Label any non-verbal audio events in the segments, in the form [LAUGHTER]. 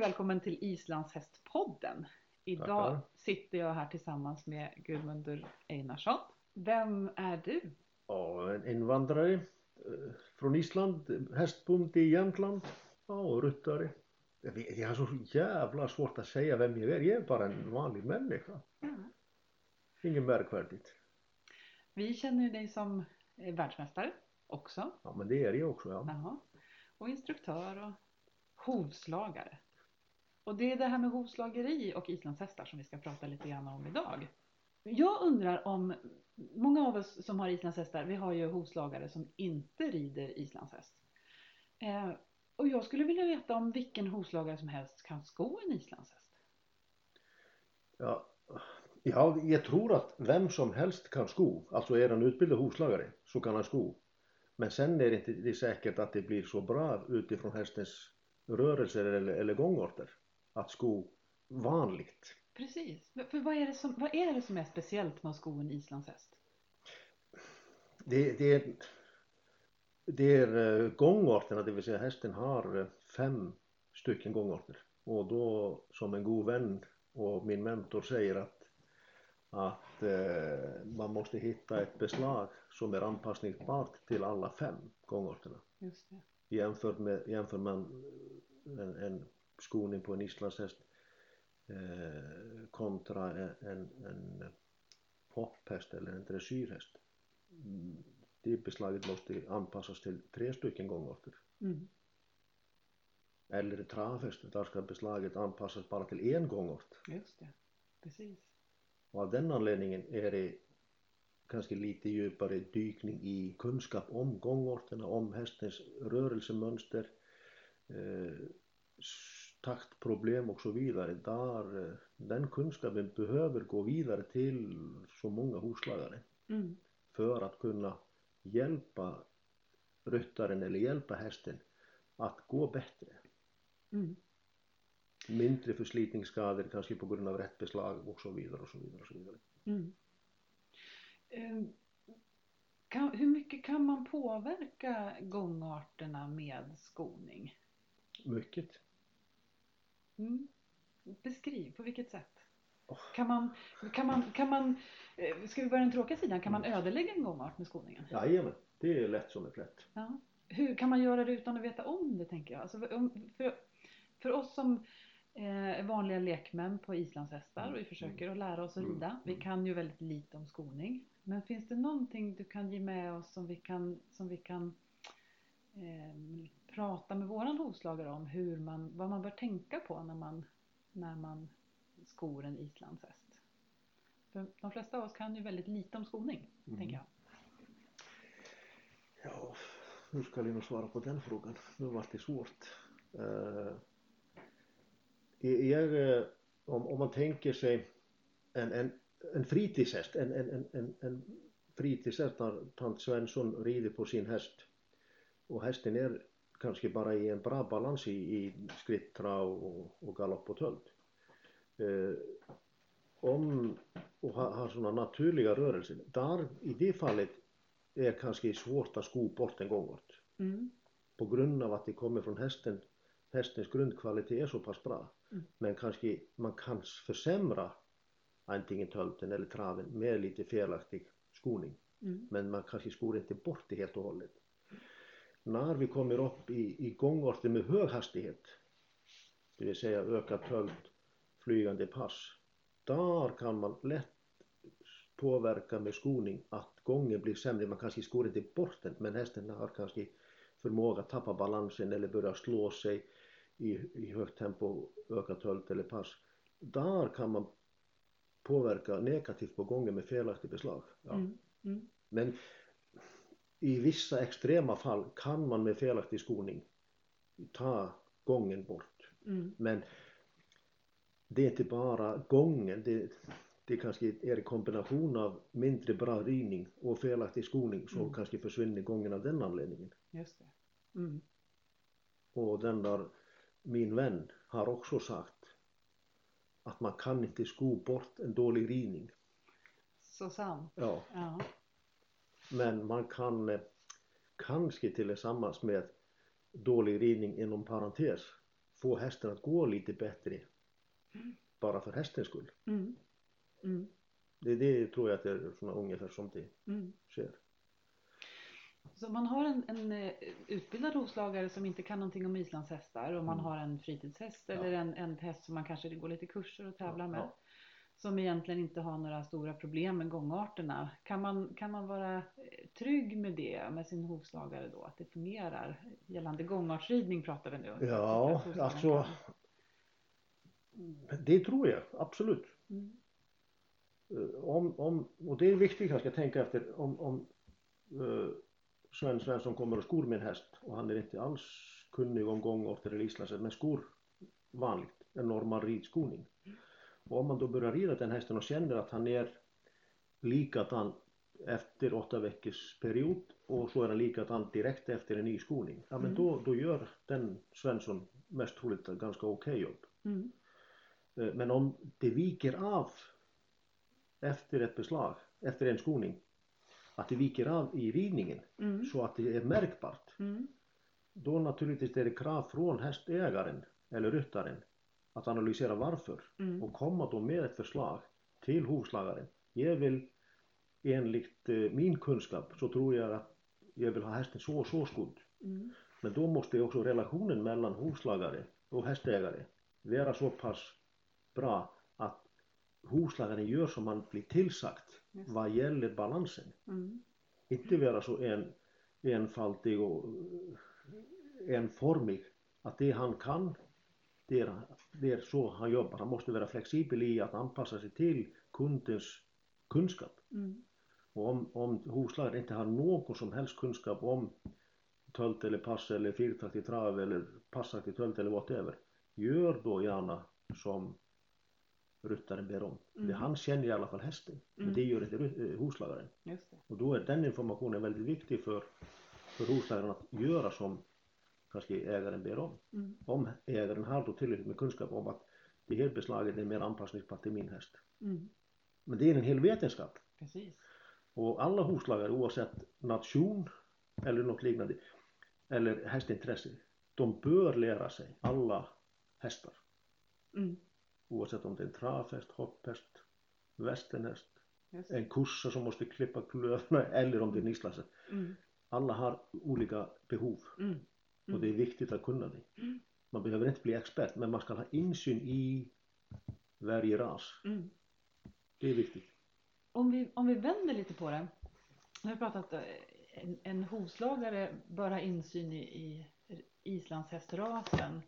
välkommen till Islandshästpodden. Idag Tackar. sitter jag här tillsammans med Gudmundur Einarsson. Vem är du? Ja, en invandrare eh, från Island, hästbonde i Jämtland. Ja, och ryttare. Jag, har så jävla svårt att säga vem jag är. Jag är bara en vanlig människa. Inget märkvärdigt. Vi känner dig som eh, världsmästare också. Ja, men det är jag också. Ja. Jaha. Och instruktör och hovslagare. Och det är det här med hovslageri och islandshästar som vi ska prata lite grann om idag. Jag undrar om, många av oss som har islandshästar, vi har ju hovslagare som inte rider islandshäst. Eh, och jag skulle vilja veta om vilken hovslagare som helst kan sko en islandshäst. Ja, ja, jag tror att vem som helst kan sko. Alltså är han utbildad hovslagare så kan han sko. Men sen är det inte det är säkert att det blir så bra utifrån hästens rörelser eller, eller gångarter att sko vanligt. Precis. För vad är det som, vad är, det som är speciellt med att sko en islandshäst? Det, det, är, det är eh, gångarterna, det vill säga hästen har eh, fem stycken gångarter. Och då som en god vän och min mentor säger att, att eh, man måste hitta ett beslag som är anpassningsbart till alla fem gångarterna. Just det. Jämfört med, jämför man en, en skoning på en islandshäst eh, kontra en, en, hopphäst eller en dressyrhäst. Mm, Det beslaget måste anpassas till tre stycken gångarter. Mm. Eller travhäst, där ska beslaget anpassas bara till en gångart. Just det. Precis. Och av den anledningen är det kanske lite djupare dykning i kunskap om gångarterna, om hästens rörelsemönster, eh, taktproblem och så vidare. Där, eh, den kunskapen behöver gå vidare till så många hovslagare Mm. för att kunna hjälpa ryttaren eller hjälpa hästen att gå bättre. Mm. Mindre förslitningsskador kanske på grund av rätt beslag och så vidare och så vidare. Och så vidare. Mm. Eh, Kan, hur mycket kan man påverka gångarterna med skoning? Mycket. Mm. Beskriv, på vilket sätt? Åh. Kan man, kan man, kan man, eh, ska vi börja den tråkiga sidan, kan man ödelägga en gångart med skoningen? Jajamän, det är lätt som ett plätt. Ja. Hur kan man göra det utan att veta om det tänker jag? Alltså, för, för oss som eh, är vanliga lekmän på islandshästar och vi försöker att lära oss att Mm. rida. Vi Mm. kan ju väldigt lite om skoning. Men finns det någonting du kan ge med oss som vi kan, som vi kan eh, prata med våran hovslagare om hur man, vad man bör tänka på när man, när man skor en islandshäst? För de flesta av oss kan ju väldigt lite om skoning, Mm. tänker jag. Ja, hur ska jag nog svara på den frågan? Nu var det svårt. Uh, jag, eh, om, om man tänker sig en, en, en fritidshäst, en, en, en, en, en fritidshäst när tant Svensson rider på sin häst och hästen är kanske bara i en bra balans i skritt, trav och, och galopp och tölt. Eh, om och har, har sådana naturliga rörelser, där i det fallet är kanske svårt att sko bort en gångart Mm. på grund av att det kommer från hästen hästens grundkvalitet är så pass bra Mm. men kanske man kan försämra antingen tölten eller traven med lite felaktig skoning Mm. men man kanske skor inte bort det helt och hållet när vi kommer upp i, i gångarter med hög hastighet det vill säga ökad tölt flygande pass där kan man lätt påverka med skoning att gången blir sämre. Man kanske skor inte bort den men hästen har kanske förmåga att tappa balansen eller börja slå sig i, i högt tempo, öka tölt eller pass. Där kan man påverka negativt på gången med felaktigt beslag. Ja. Mm. Mm. Men i vissa extrema fall kan man med felaktig skoning ta gången bort. Mm. Men det är inte bara gången, det, det kanske är en kombination av mindre bra ridning och felaktig skoning som Mm. kanske försvinner gången av den anledningen. Just det. Mm. Och den där, min vän har också sagt att man kan inte sko bort en dålig ridning. Så sant. Ja, Ja. Men man kan eh, kanske tillsammans med dålig ridning inom parentes få hästen att gå lite bättre bara för hästens skull. Mm. Mm. Det, det tror jag att det är såna ungefär som det Mm. sker. Så man har en, en eh, utbildad hovslagare som inte kan någonting om islandshästar och man Mm. har en fritidshäst Ja. eller en, en häst som man kanske går lite kurser och tävlar Ja, med. ja. Som egentligen inte har några stora problem med gångarterna. Kan man, kan man vara eh, trygg med det med sin hovslagare då? Att det fungerar? Gällande gångartsridning pratar vi nu. om. Ja, alltså det tror jag absolut. Mm. Eh, Om, om, och det är viktigt att jag tänka efter om, om uh, Sven Svensson kommer och skor en häst och han är inte alls kunnig om gångorter eller islandshäst men skor vanligt, en normal ridskoning. Och om man då börjar rida den hästen och känner att han är likadan efter åtta veckors period och så är han likadan direkt efter en ny skoning. Ja men Mm. då, då gör den Svensson mest troligt ett ganska okej jobb. Mm. Eh, Men om det viker av efter ett beslag, efter en skoning, att det viker av i ridningen Mm. så att det är märkbart, Mm. då naturligtvis är det krav från hästägaren eller ryttaren att analysera varför Mm. och komma då med ett förslag till hovslagaren. Jag vill enligt eh, min kunskap så tror jag att jag vill ha hästen så och så skodd. Mm. Men då måste också relationen mellan hovslagare och hästägare vara så pass bra att hovslagaren gör som man blir tillsagt Just. vad gäller balansen. Mm. Inte vara så en, enfaldig och eh, enformig att det han kan det det är så han jobbar. Han måste vara flexibel i att anpassa sig till kundens kunskap. Mm. Och om, om hovslagaren inte har någon som helst kunskap om tölt eller pass eller fyrtaktig trav eller passaktig tölt eller whatever. Gör då gärna som ryttaren ber om. Mm. Det han känner i alla fall hästen. Men Mm. det gör inte eh, hovslagaren. Det. Och då är den informationen väldigt viktig för, för hovslagaren att göra som kanske ägaren ber om. Mm. Om ägaren har då tillräckligt med kunskap om att det här beslaget är mer anpassningsbart till min häst. Mm. Men det är en hel vetenskap. Precis. Och alla hovslagare oavsett nation eller något liknande eller hästintresse, de bör lära sig alla hästar. Mm. Oavsett om det är en travhäst, hopphäst, västernhäst, en kursa som måste klippa klövarna [LAUGHS] eller om det är en islandshäst. Mm. Alla har olika behov Mm. Och det är viktigt att kunna det. Mm. Man behöver inte bli expert men man ska ha insyn i varje ras. Mm. Det är viktigt. Om vi, om vi vänder lite på det. Nu har vi pratat eh, en, en hovslagare bör ha insyn i, i islandshästrasen.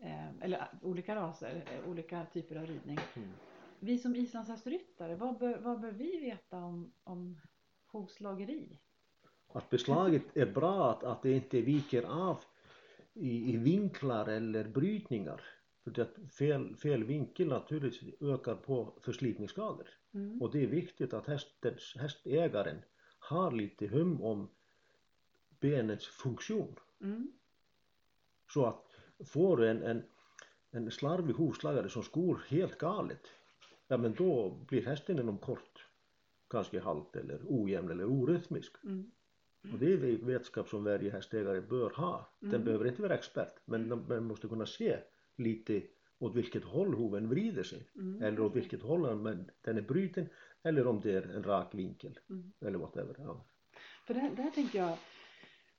Eh, eller eh, olika raser, eh, olika typer av ridning. Mm. Vi som islandshästryttare, vad bör, vad bör vi veta om, om hovslageri? Att beslaget är bra, att, att det inte viker av i, i vinklar eller brytningar. För att fel, fel vinkel naturligtvis ökar på förslitningsskador. Mm. Och det är viktigt att hästens, hästägaren har lite hum om benens funktion. Mm. Så att får du en, en, en slarvig hovslagare som skor helt galet, ja men då blir hästen inom kort ganska halt eller ojämn eller orytmisk. Mm. Och det är vetskap som varje hästägare bör ha. Den Mm. behöver inte vara expert, men man måste kunna se lite åt vilket håll hoven vrider sig. Mm. Eller åt vilket håll den- är bruten, eller om det är en rak vinkel. Mm. Eller whatever. Ja. För det här, det här tänker jag,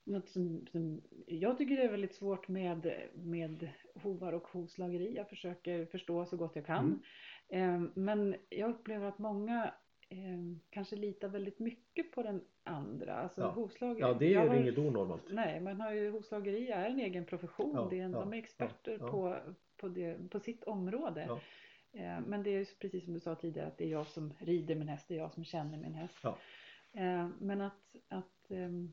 något som, som jag tycker är väldigt svårt med, med hovar och hovslageri. Jag försöker förstå så gott jag kan. Eh, men jag upplever att många eh, kanske litar väldigt mycket på den andra. Alltså Ja. hovslageri. ja, det är har- inget onormalt. Nej, man har ju hovslageri är en egen profession. Ja, det är en, ja, de är experter. På, på, det, på sitt område. Eh, Men det är ju precis som du sa tidigare att det är jag som rider min häst, det är jag som känner min häst. Eh, Men att, att ehm,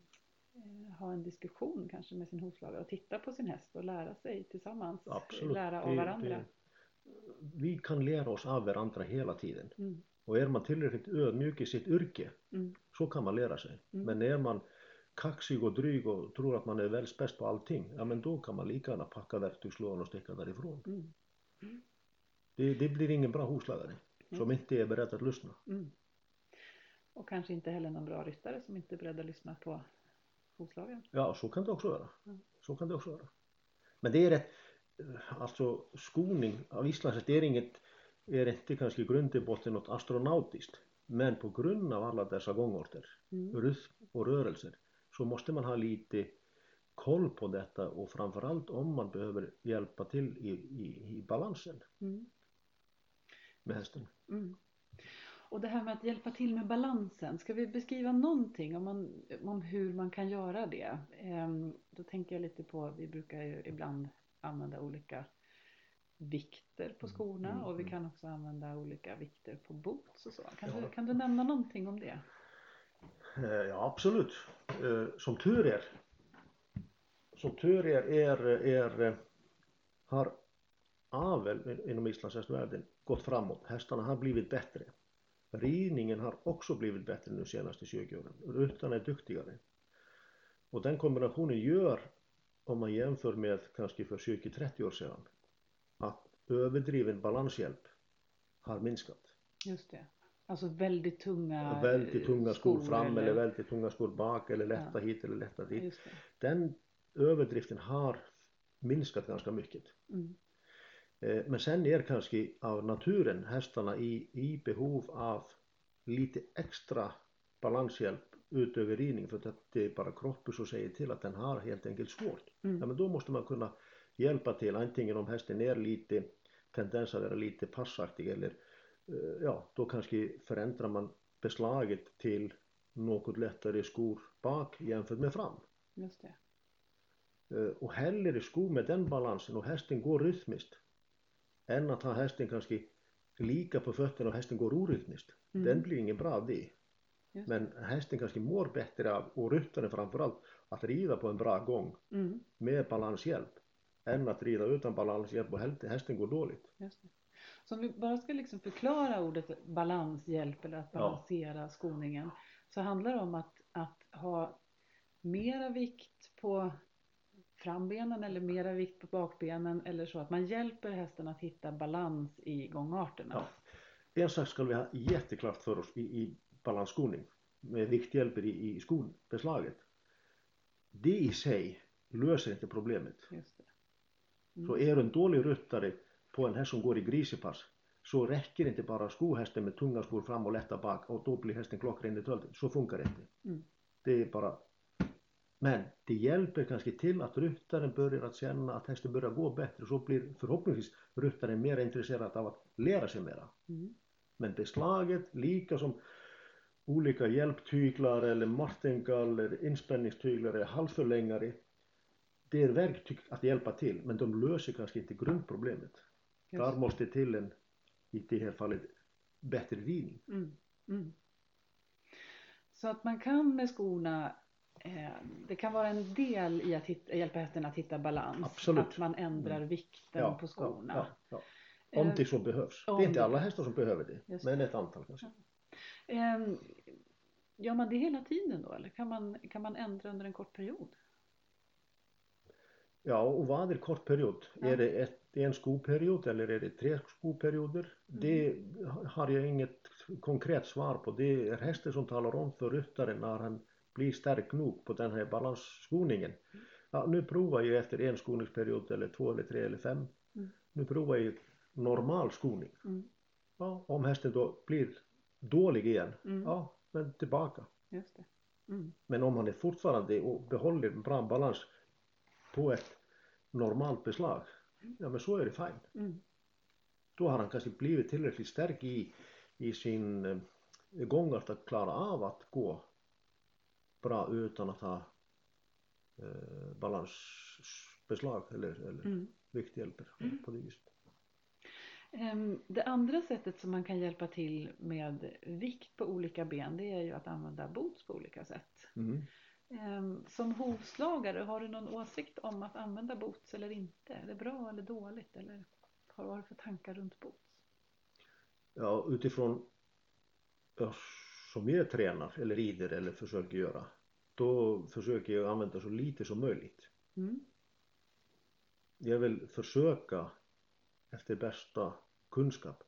eh, ha en diskussion kanske med sin hovslagare och titta på sin häst och lära sig tillsammans. Absolut. Lära av Det- varandra. det- vi kan lära oss av varandra hela tiden. Mm, Och är man tillräckligt ödmjuk i sitt yrke mm, så kan man lära sig. Mm. Men är man kaxig och dryg och tror att man är världsbäst på allting, ja men då kan man lika gärna packa verktygslådan och sticka därifrån. mm, Det, det blir ingen bra hovslagare som inte är beredd att lyssna. mm. Och kanske inte heller någon bra ryttare som inte är beredd att lyssna på hovslagaren. Ja, så kan det också vara. Mm. Så kan det också vara. Men det är ett, alltså skoning av islandshäst är inget, är inte kanske i grund och botten något astronautiskt. Men på grund av alla dessa gångorter, Mm. rytm och rörelser så måste man ha lite koll på detta och framförallt om man behöver hjälpa till i, i, i balansen Mm. med hästen. Mm. Och det här med att hjälpa till med balansen, ska vi beskriva någonting om, man, om hur man kan göra det? Ehm, då tänker jag lite på, vi brukar ju ibland använda olika vikter på skorna mm, och vi mm. kan också använda olika vikter på boots och så. Kan, Ja. du, kan du nämna någonting om det? Eh, Ja absolut. Eh, Som tur är. Som tur är, är, är har avel inom islandshästvärlden gått framåt. Hästarna har blivit bättre. Ridningen har också blivit bättre nu senaste 20 åren. Ryttarna är duktigare. Och den kombinationen gör, om man jämför med kanske för 20-30 år sedan, att överdriven balanshjälp har minskat. Just det. Alltså väldigt tunga väldigt tunga eh, skor fram eller eller väldigt tunga skor bak eller lätta Ja. hit eller lätta dit. Den överdriften har minskat ganska mycket. Mm. Eh, Men sen är kanske av naturen hästarna i, i behov av lite extra balanshjälp utöver ridning för att det är bara kroppen som säger till att den har helt enkelt svårt. Mm. Ja, men då måste man kunna hjälpa till antingen om hästen är lite tendens att vara lite passaktig eller eh, ja, då kanske förändrar man beslaget till något lättare skor bak jämfört med fram. Just det. Eh, och hellre skor med den balansen och hästen går rytmiskt än att ha hästen kanske lika på fötterna och hästen går orytmiskt. Mm. Den blir ingen bra det. Just Men hästen kanske mår bättre av, och ryttaren framförallt, att rida på en bra gång. Mm. med balanshjälp än att rida utan balanshjälp och häl- hästen går dåligt. Just det. Så om vi bara ska liksom förklara ordet balanshjälp eller att Ja. balansera skoningen så handlar det om att, att ha mera vikt på frambenen eller mera vikt på bakbenen eller så att man hjälper hästen att hitta balans i gångarterna. Ja. En sak ska vi ha jätteklart för oss i, i balansskoning med vikthjälper i, i skonbeslaget. Det i sig löser inte problemet. Just det. Är du en dålig ryttare på en häst som går i grisepass så räcker inte bara skohästen med tunga skor fram och lätta bak och då blir hästen klockren i tölten. Så funkar det inte. Mm. Det är bara men det hjälper kanske till att ryttaren börjar att känna att hästen börjar gå bättre så blir förhoppningsvis ryttaren mer intresserad av att lära sig mera. Mm. Men beslaget, lika som olika hjälptyglar eller martingaller, inspänningstyglar eller halsförlängare. Det är verktyg att hjälpa till men de löser kanske inte grundproblemet. Just Där måste till en, i det här fallet, bättre ridning. Mm. Mm. Så att man kan med skorna eh, det kan vara en del i att hitta, hjälpa hästen att hitta balans. Absolut. Att man ändrar vikten på skorna. Ja, ja, ja. Om Eh, det så behövs. Det om är inte det alla behövs. hästar som behöver det, Just men ett antal kanske. Ehm, Gör man det hela tiden då eller kan man, kan man ändra under en kort period? Ja, och vad är kort period? Ja. Är det ett, en skoperiod eller är det tre skoperioder? Mm. Det har jag inget konkret svar på. Det är hästen som talar om för ryttaren när han blir stark nog på den här balansskoningen. Mm. Ja, nu provar jag efter en skoningsperiod eller två eller tre eller fem. Mm. Nu provar jag normal skoning. Mm. Ja, om hästen då blir dålig igen, Mm. ja, men tillbaka. Mm. Men om han är fortfarande och behåller en bra balans på ett normalt beslag, ja men så är det fint. Mm. Då har han kanske blivit tillräckligt stark i, i sin eh, gångart att klara av att gå bra utan att ha eh, balansbeslag eller, eller Mm. vikthjälper på det viset. Ehm, Det andra sättet som man kan hjälpa till med vikt på olika ben det är ju att använda boots på olika sätt. Mm. Ehm, Som hovslagare, har du någon åsikt om att använda boots eller inte? Är det bra eller dåligt? Eller har vad har du för tankar runt boots? Ja, utifrån som jag tränar eller rider eller försöker göra då försöker jag använda så lite som möjligt. Mm. Jag vill försöka efter bästa kunskap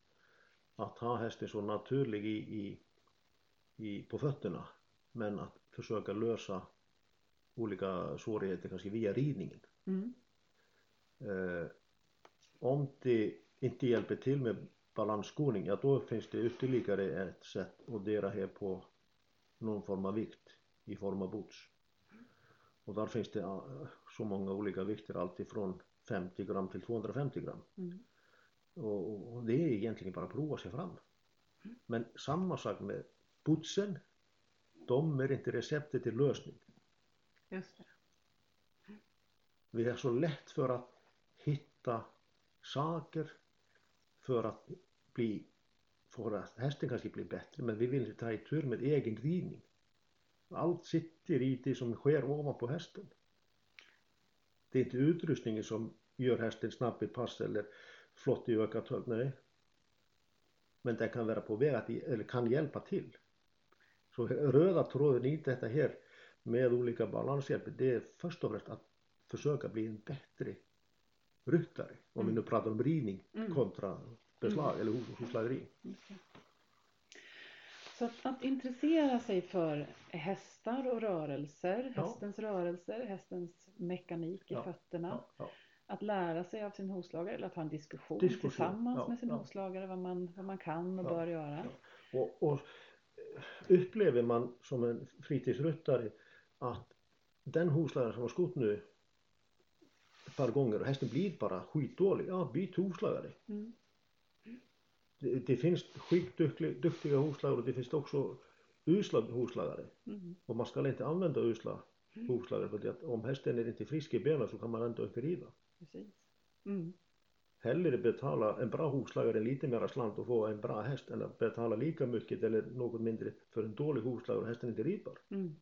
att ha hästen så naturlig i, i, i, på fötterna men att försöka lösa olika svårigheter kanske via ridningen. Mm. Eh, om det inte hjälper till med balansskoning, ja då finns det ytterligare ett sätt att dela här på någon form av vikt i form av boots. Och där finns det eh, så många olika vikter, alltifrån 50 gram till 250 gram. Mm. Och, och, det är egentligen bara att prova sig fram. Men samma sak med bootsen, de är inte receptet till lösning. Just det. Vi är så lätt för att hitta saker för att bli för att hästen kanske blir bättre men vi vill inte ta i tur med egen ridning. Allt sitter i det som sker ovanpå hästen. Det är inte utrustningen som gör hästen snabb i pass eller flott i ökat hög, nej. Men den kan vara på väg att, eller kan hjälpa till. Så röda tråden i detta här med olika balanshjälp, det är först och främst att försöka bli en bättre ryttare. Om vi nu pratar om ridning Mm. kontra beslag eller hos- hovslageri. Så att, att intressera sig för hästar och rörelser, Ja. hästens rörelser, hästens mekanik i Ja, fötterna. Ja. Att lära sig av sin hovslagare eller att ha en diskussion, Diskussion, tillsammans med sin ja. hovslagare vad man, vad man kan och bör göra. Och, och upplever man som en fritidsryttare att den hovslagaren som har skott nu ett par gånger och hästen blir bara skitdålig, ja byt hovslagare. Mm. Det, det finns skitduktiga duktiga hovslagare och det finns också usla hovslagare. Mm. Och man ska inte använda usla hovslagare för att om hästen är inte frisk i benen så kan man ändå inte rida. Precis. Mm. Hellre betala en bra hovslagare lite mera slant och få en bra häst än att betala lika mycket eller något mindre för en dålig hovslagare och hästen inte är ridbar. Mm.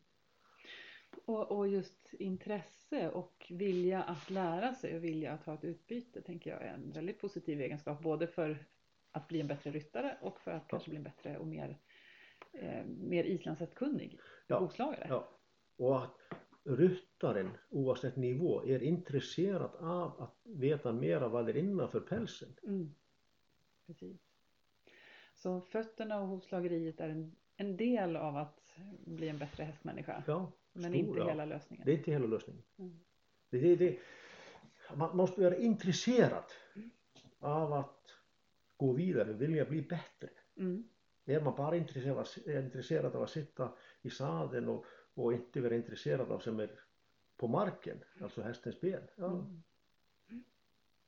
Och, och just intresse och vilja att lära sig och vilja att ha ett utbyte tänker jag är en väldigt positiv egenskap både för att bli en bättre ryttare och för att kanske bli en bättre och mer, eh, mer islandshästkunnig Ja, hovslagare. Ja. Och att ryttaren oavsett nivå är intresserad av att veta mera vad det är innanför pälsen. Mm. Precis. Så fötterna och hovslageriet är en, en del av att bli en bättre hästmänniska. Ja, men stor, inte ja. hela lösningen. Det är inte hela lösningen. Mm. Det, det, det, man måste vara intresserad av att gå vidare, vilja bli bättre. Mm. Är man bara intresserad, intresserad av att sitta i sadeln och, och inte vara intresserad av som är på marken, alltså hästens ben. Ja, Mm.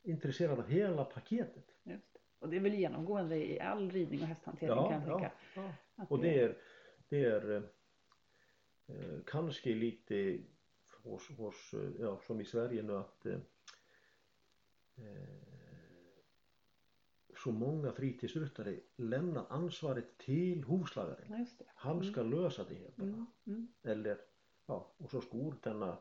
Intresserad av hela paketet. Just. Och det är väl genomgående i all ridning och hästhantering kan jag tänka. ja. Att Och det är, det är eh, eh, kanske lite hos, hos, eh, ja, som i Sverige nu att eh, eh, så många fritidsryttare lämnar ansvaret till hovslagaren. Han ska lösa det här bara. Eller ja, och så skor denna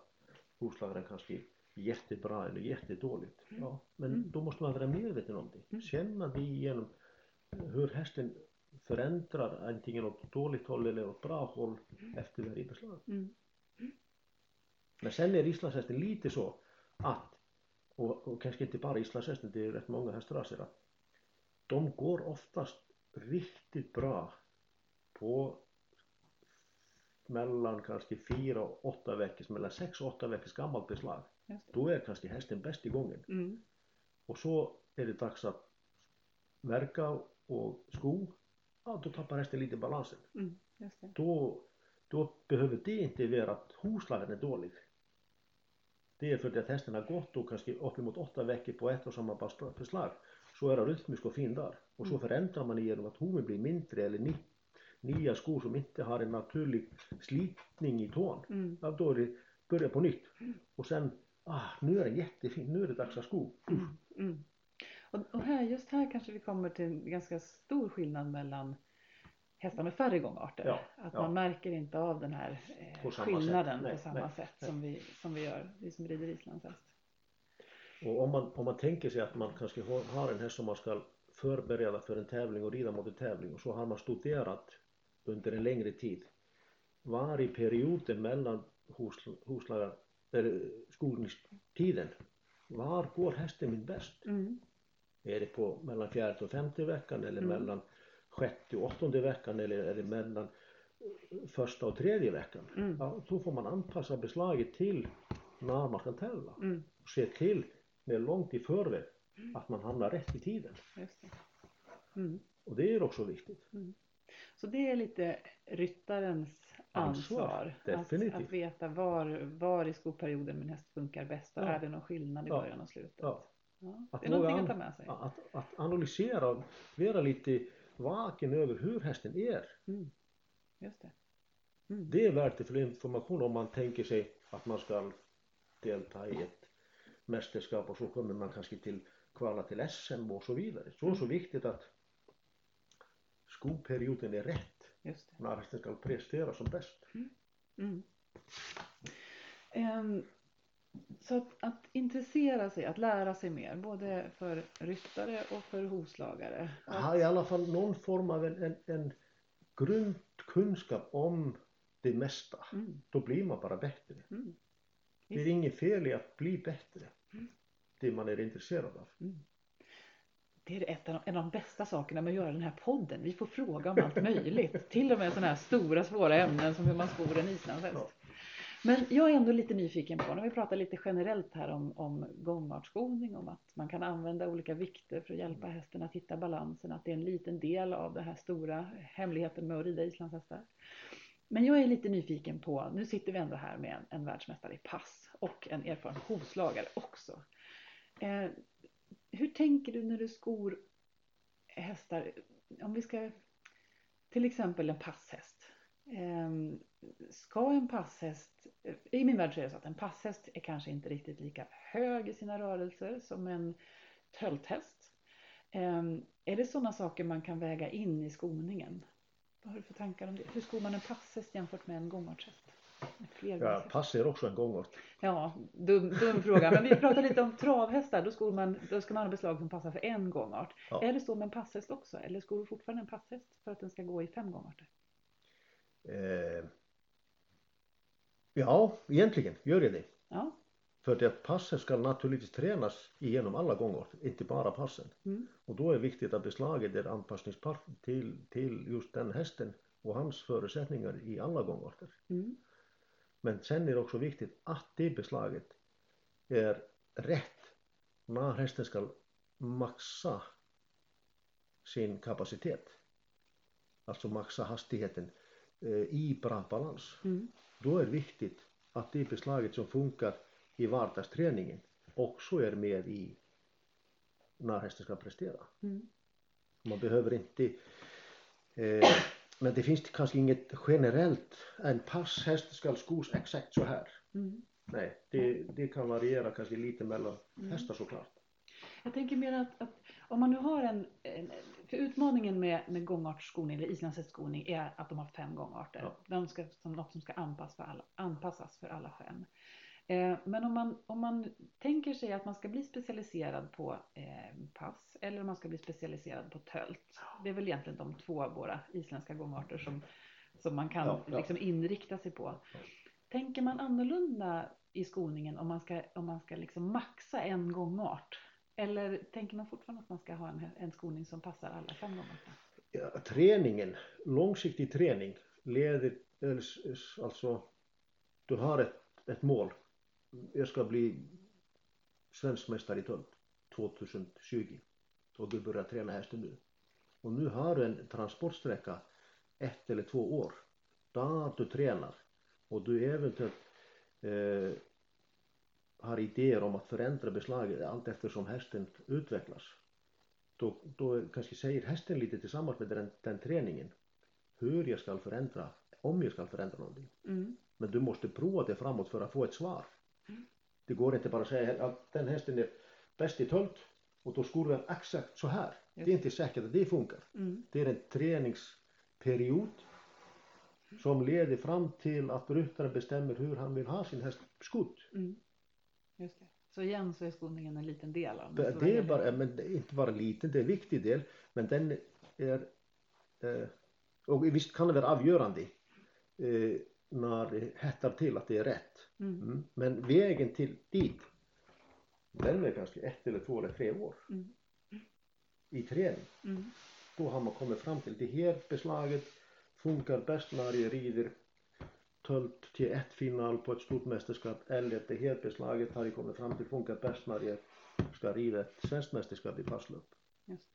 hovslagaren kanske jättebra eller jättedåligt. Ja, men då måste man vara medveten om det. Känna det genom hur hästen förändrar antingen åt dåligt håll eller åt bra håll efter varje beslag. Men sen är islandshästen lite så att, och, och kanske inte bara islandshästen, det är rätt många hästraser, att de går oftast riktigt bra på mellan kanske fyra och åtta veckors, mellan sex och åtta veckors gammalt beslag. Då är kanske hästen bäst i gången. Mm. Och så är det dags att verka och sko. Ja, då tappar hästen lite balansen. Mm. Då, då behöver det inte vara att hovslagaren är dålig. Det är för att hästen har gått då kanske uppemot åtta veckor på ett och samma beslag. Så är det rytmisk och fin där. Och så Mm. förändrar man genom att hoven blir mindre eller ny, nya skor som inte har en naturlig slitning i tån. Mm. Ja, då är det börja på nytt. Och sen, ah, nu är det jättefint, nu är det dags att sko. Mm. Mm. Och, och här, just här kanske vi kommer till en ganska stor skillnad mellan hästar med färre gångarter. Ja, att ja. man märker inte av den här eh, På skillnaden. Nej, på samma nej, sätt nej. Som, vi, som vi gör, vi som rider islandshäst. Och om man, om man tänker sig att man kanske har, har en häst som man ska förbereda för en tävling och rida mot en tävling och så har man studerat under en längre tid. Var i perioden mellan hos- hovslagar, eller skolningstiden, var går hästen min bäst? Mm. Är det på mellan fjärde och femte veckan eller Mm. mellan sjätte och åttonde veckan eller är det mellan första och tredje veckan? Mm. Ja, då får man anpassa beslaget till när man ska tävla Mm. se till med långt i förväg att man hamnar rätt i tiden. Just det. Mm. Och det är också viktigt. Så det är lite ryttarens ansvar. Ansvar, att, att veta var, var i skoperioden min häst funkar bäst och Ja. är det någon skillnad i Ja. början och slutet. Ja. Ja. Att Det är någonting att ta med sig. Att, att analysera, vara lite vaken över hur hästen är. Mm. Just det. Mm. Det är värdefull information om man tänker sig att man ska delta i ett mästerskap och så kommer man kanske till kvala till SM och så vidare. Så så viktigt att skoperioden är rätt när hästen ska prestera som bäst. Mm. Ehm, så att, att intressera sig, att lära sig mer, både för ryttare och för hovslagare. Ha i alla fall någon form av en, en, en grundkunskap om det mesta. Mm. Då blir man bara bättre. Mm. Det är inget fel i att bli bättre. Det man är intresserad av. Det är ett av en av de bästa sakerna med att göra den här podden. Vi får fråga om allt möjligt. [LAUGHS] Till och med sådana här stora svåra ämnen som hur man skor en islandshäst. Ja. Men jag är ändå lite nyfiken på, när vi pratar lite generellt här om, om gångartsskoning, om att man kan använda olika vikter för att hjälpa hästen att hitta balansen, att det är en liten del av den här stora hemligheten med att rida islandshästar. Men jag är lite nyfiken på, nu sitter vi ändå här med en, en världsmästare i pass och en erfaren hovslagare också. Eh, hur tänker du när du skor hästar? Om vi ska till exempel en passhäst. Eh, Ska en passhäst, i min värld så är det så att en passhäst är kanske inte riktigt lika hög i sina rörelser som en tölthäst. Eh, Är det sådana saker man kan väga in i skoningen? Vad har du för tankar om det? Hur skor man en passhäst jämfört med en gångartshäst? Ja, pass är också en gångart. Ja, dum, dum fråga. Men vi pratar lite om travhästar. Då, skor man, då ska man ha beslag som passar för en gångart. Ja. Är det så med en passhäst också? Eller skor du fortfarande en passhäst för att den ska gå i fem gångarter? Eh, ja, egentligen gör det det. Ja. För att passet ska naturligtvis tränas igenom alla gånger, inte bara passen. Mm. Och då är det viktigt att beslaget är anpassningsbart till, till just den hästen och hans förutsättningar i alla gångarter. Mm. Men sen är det också viktigt att det beslaget är rätt när hästen ska maxa sin kapacitet. Alltså maxa hastigheten eh, i bra balans. Mm. Då är det viktigt att det beslaget som funkar i vardagsträningen också är med i när hästen ska prestera. Mm. Man behöver inte eh, men det finns kanske inget generellt en passhäst ska skos exakt så här. Mm. Nej, det, det kan variera kanske lite mellan Mm. hästar såklart. Jag tänker mer att, att om man nu har en, en för utmaningen med, med gångartsskoning eller islandshästskoning är att de har fem gångarter. Ja. De ska som något som ska anpassas för alla, anpassas för alla fem. Eh, men om man, om man tänker sig att man ska bli specialiserad på eh, pass eller om man ska bli specialiserad på tölt. Det är väl egentligen de två av våra isländska gångarter som, som man kan Ja, ja. Liksom inrikta sig på. Tänker man annorlunda i skoningen om man ska, om man ska liksom maxa en gångart? Eller tänker man fortfarande att man ska ha en, en skoning som passar alla fem gångarter? Ja, träningen, långsiktig träning leder, alltså du har ett, ett mål. Jag ska bli svensk mästare i tölt 2020 och du börjar träna hästen nu. Och nu har du en transportsträcka ett eller två år där du tränar och du eventuellt eh, har idéer om att förändra beslaget allt eftersom hästen utvecklas. Då, då kanske säger hästen lite tillsammans med den, den träningen hur jag ska förändra, om jag ska förändra någonting. Mm. Men du måste prova det framåt för att få ett svar. Det går inte bara att säga att den hästen är bäst i tölt och då skor den exakt så här. Det är inte säkert att det funkar. Mm. Det är en träningsperiod som leder fram till att ryttaren bestämmer hur han vill ha sin häst skodd. Mm. Just det. Så igen så är skoningen en liten del av Det, det är bara, men det är inte bara liten, det är en viktig del. Men den är, eh, och visst kan det vara avgörande eh, när det hettar till att det är rätt. Mm. Mm. Men vägen till dit, den är kanske ett eller två eller tre år Mm. i träning. Mm. Då har man kommit fram till det här beslaget funkar bäst när jag rider tölt till ett final på ett stort mästerskap eller det här beslaget har jag kommit fram till funkar bäst när jag ska rida ett svenskt mästerskap i passlöp. Just.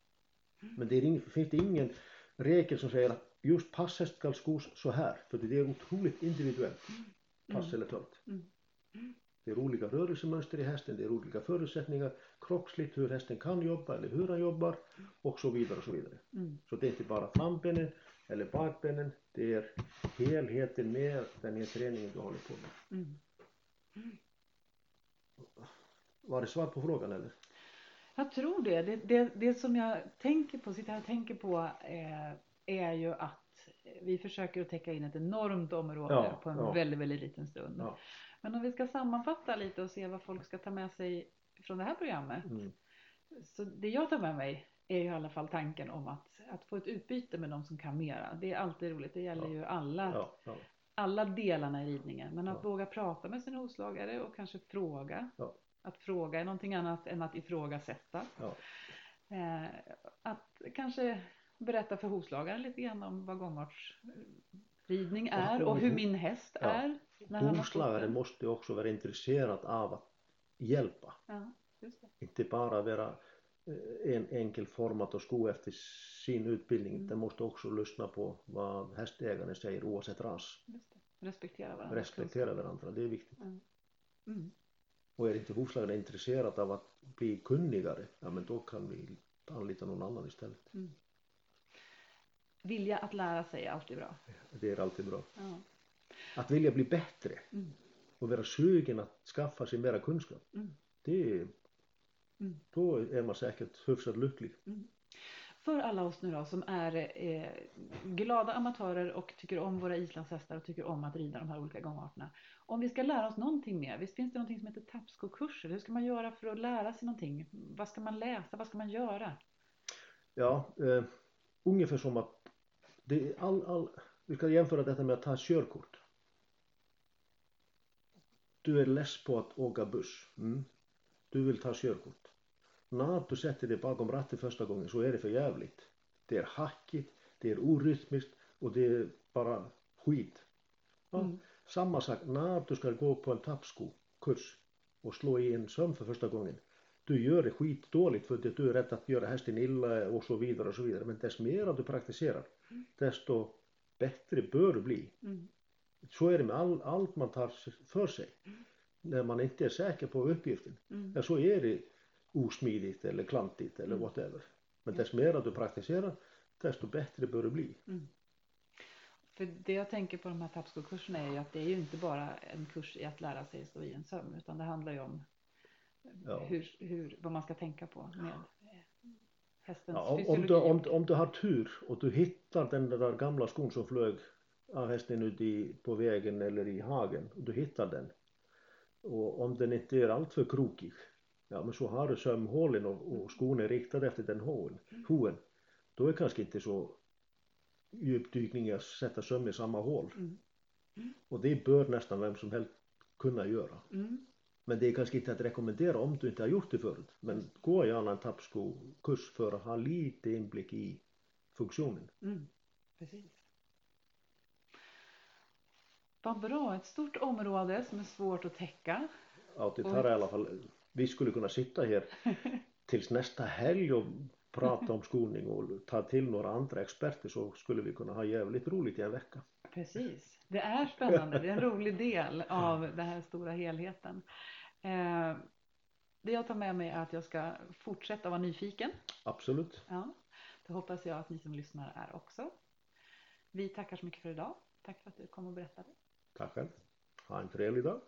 Men det är ing, finns det ingen regel som säger att just passhäst ska skos så här. För det är otroligt individuellt. Pass eller tölt. Mm. Det är olika rörelsemönster i hästen, det är olika förutsättningar kroppsligt hur hästen kan jobba eller hur han jobbar och så vidare och så vidare. Mm. Så det är inte bara frambenen eller bakbenen, det är helheten med den här träningen du håller på med. Mm. Var det svar på frågan eller? Jag tror det. Det, det. det som jag tänker på, sitter här och tänker på eh, är ju att vi försöker att täcka in ett enormt område Ja, på en ja. väldigt, väldigt liten stund. Ja. Men om vi ska sammanfatta lite och se vad folk ska ta med sig från det här programmet. Mm. Så det jag tar med mig är ju i alla fall tanken om att, att få ett utbyte med de som kan mera. Det är alltid roligt. Det gäller ju alla, alla delarna i ridningen. Men att våga prata med sin hovslagare och kanske fråga. Att fråga är någonting annat än att ifrågasätta. ja. Eh, att kanske berätta för hovslagaren lite grann om vad gångartsridning är och hur min häst Ja. är. Hovslagaren måste också vara intresserad av att hjälpa. Ja. Inte bara vara eh, en enkel format och sko efter sin utbildning. Mm. Den måste också lyssna på vad hästägaren säger oavsett ras. Respektera varandra. Respektera varandra, det är viktigt. Mm. Och är inte hovslagaren intresserad av att bli kunnigare, ja men då kan vi anlita någon annan istället. Vilja att lära sig är alltid bra. Det är alltid bra. Ja. Att vilja bli bättre Mm. och vara sugen att skaffa sig mera kunskap. Mm. Det är, Mm. då är man säkert hyfsat lycklig. För alla oss nu då som är eh, glada amatörer och tycker om våra islandshästar och tycker om att rida de här olika gångarterna. Om vi ska lära oss någonting mer, visst finns det någonting som heter tappskokurser? Hur ska man göra för att lära sig någonting? Vad ska man läsa? Vad ska man göra? Ja, eh, ungefär som att det all, all, vi ska jämföra detta med att ta körkort. Du är less på att åka buss. Mm. Du vill ta körkort. När du sätter dig bakom ratten första gången så är det för jävligt. Det är hackigt, det är orytmiskt och det är bara skit. Ja. Mm. Samma sak när du ska gå på en tappskokurs och slå i en söm för första gången. Du gör det skitdåligt för att du är rädd att göra hästen illa och så vidare och så vidare. Men desto mer du praktiserar desto bättre bör du bli. Mm. Så är det med all, allt man tar för sig. När man inte är säker på uppgiften. Mm. Ja, så är det osmidigt eller klantigt eller Mm. whatever. Men desto mer du praktiserar desto bättre bör du bli. För det jag tänker på de här tappskokurserna är ju att det är ju inte bara en kurs i att lära sig stå i en sömn utan det handlar ju om Ja. hur, hur, vad man ska tänka på med hästens Ja, om, om, fysiologi. du, om, om du har tur och du hittar den där gamla skon som flög av hästen ute i, på vägen eller i hagen. Och du hittar den. Och om den inte är alltför krokig. Ja men så har du sömhålen och, och skon är riktad efter den hoen. hoen. Då är kanske inte så djupdykning att sätta söm i samma hål. Mm. Och det bör nästan vem som helst kunna göra. Mm. Men det är kanske inte att rekommendera om du inte har gjort det förut. Men gå gärna en tappskokurs för att ha lite inblick i funktionen. Mm. Precis. Vad bra, ett stort område som är svårt att täcka. Ja, det tar i alla fall, vi skulle kunna sitta här [LAUGHS] tills nästa helg och prata om skolning och ta till några andra experter så skulle vi kunna ha jävligt roligt i en vecka. Precis. Det är spännande. Det är en rolig del av den här stora helheten. Eh, det jag tar med mig är att jag ska fortsätta vara nyfiken. Absolut. Ja, det hoppas jag att ni som lyssnar är också. Vi tackar så mycket för idag. Tack för att du kom och berättade. Tack själv. Ha en trevlig dag.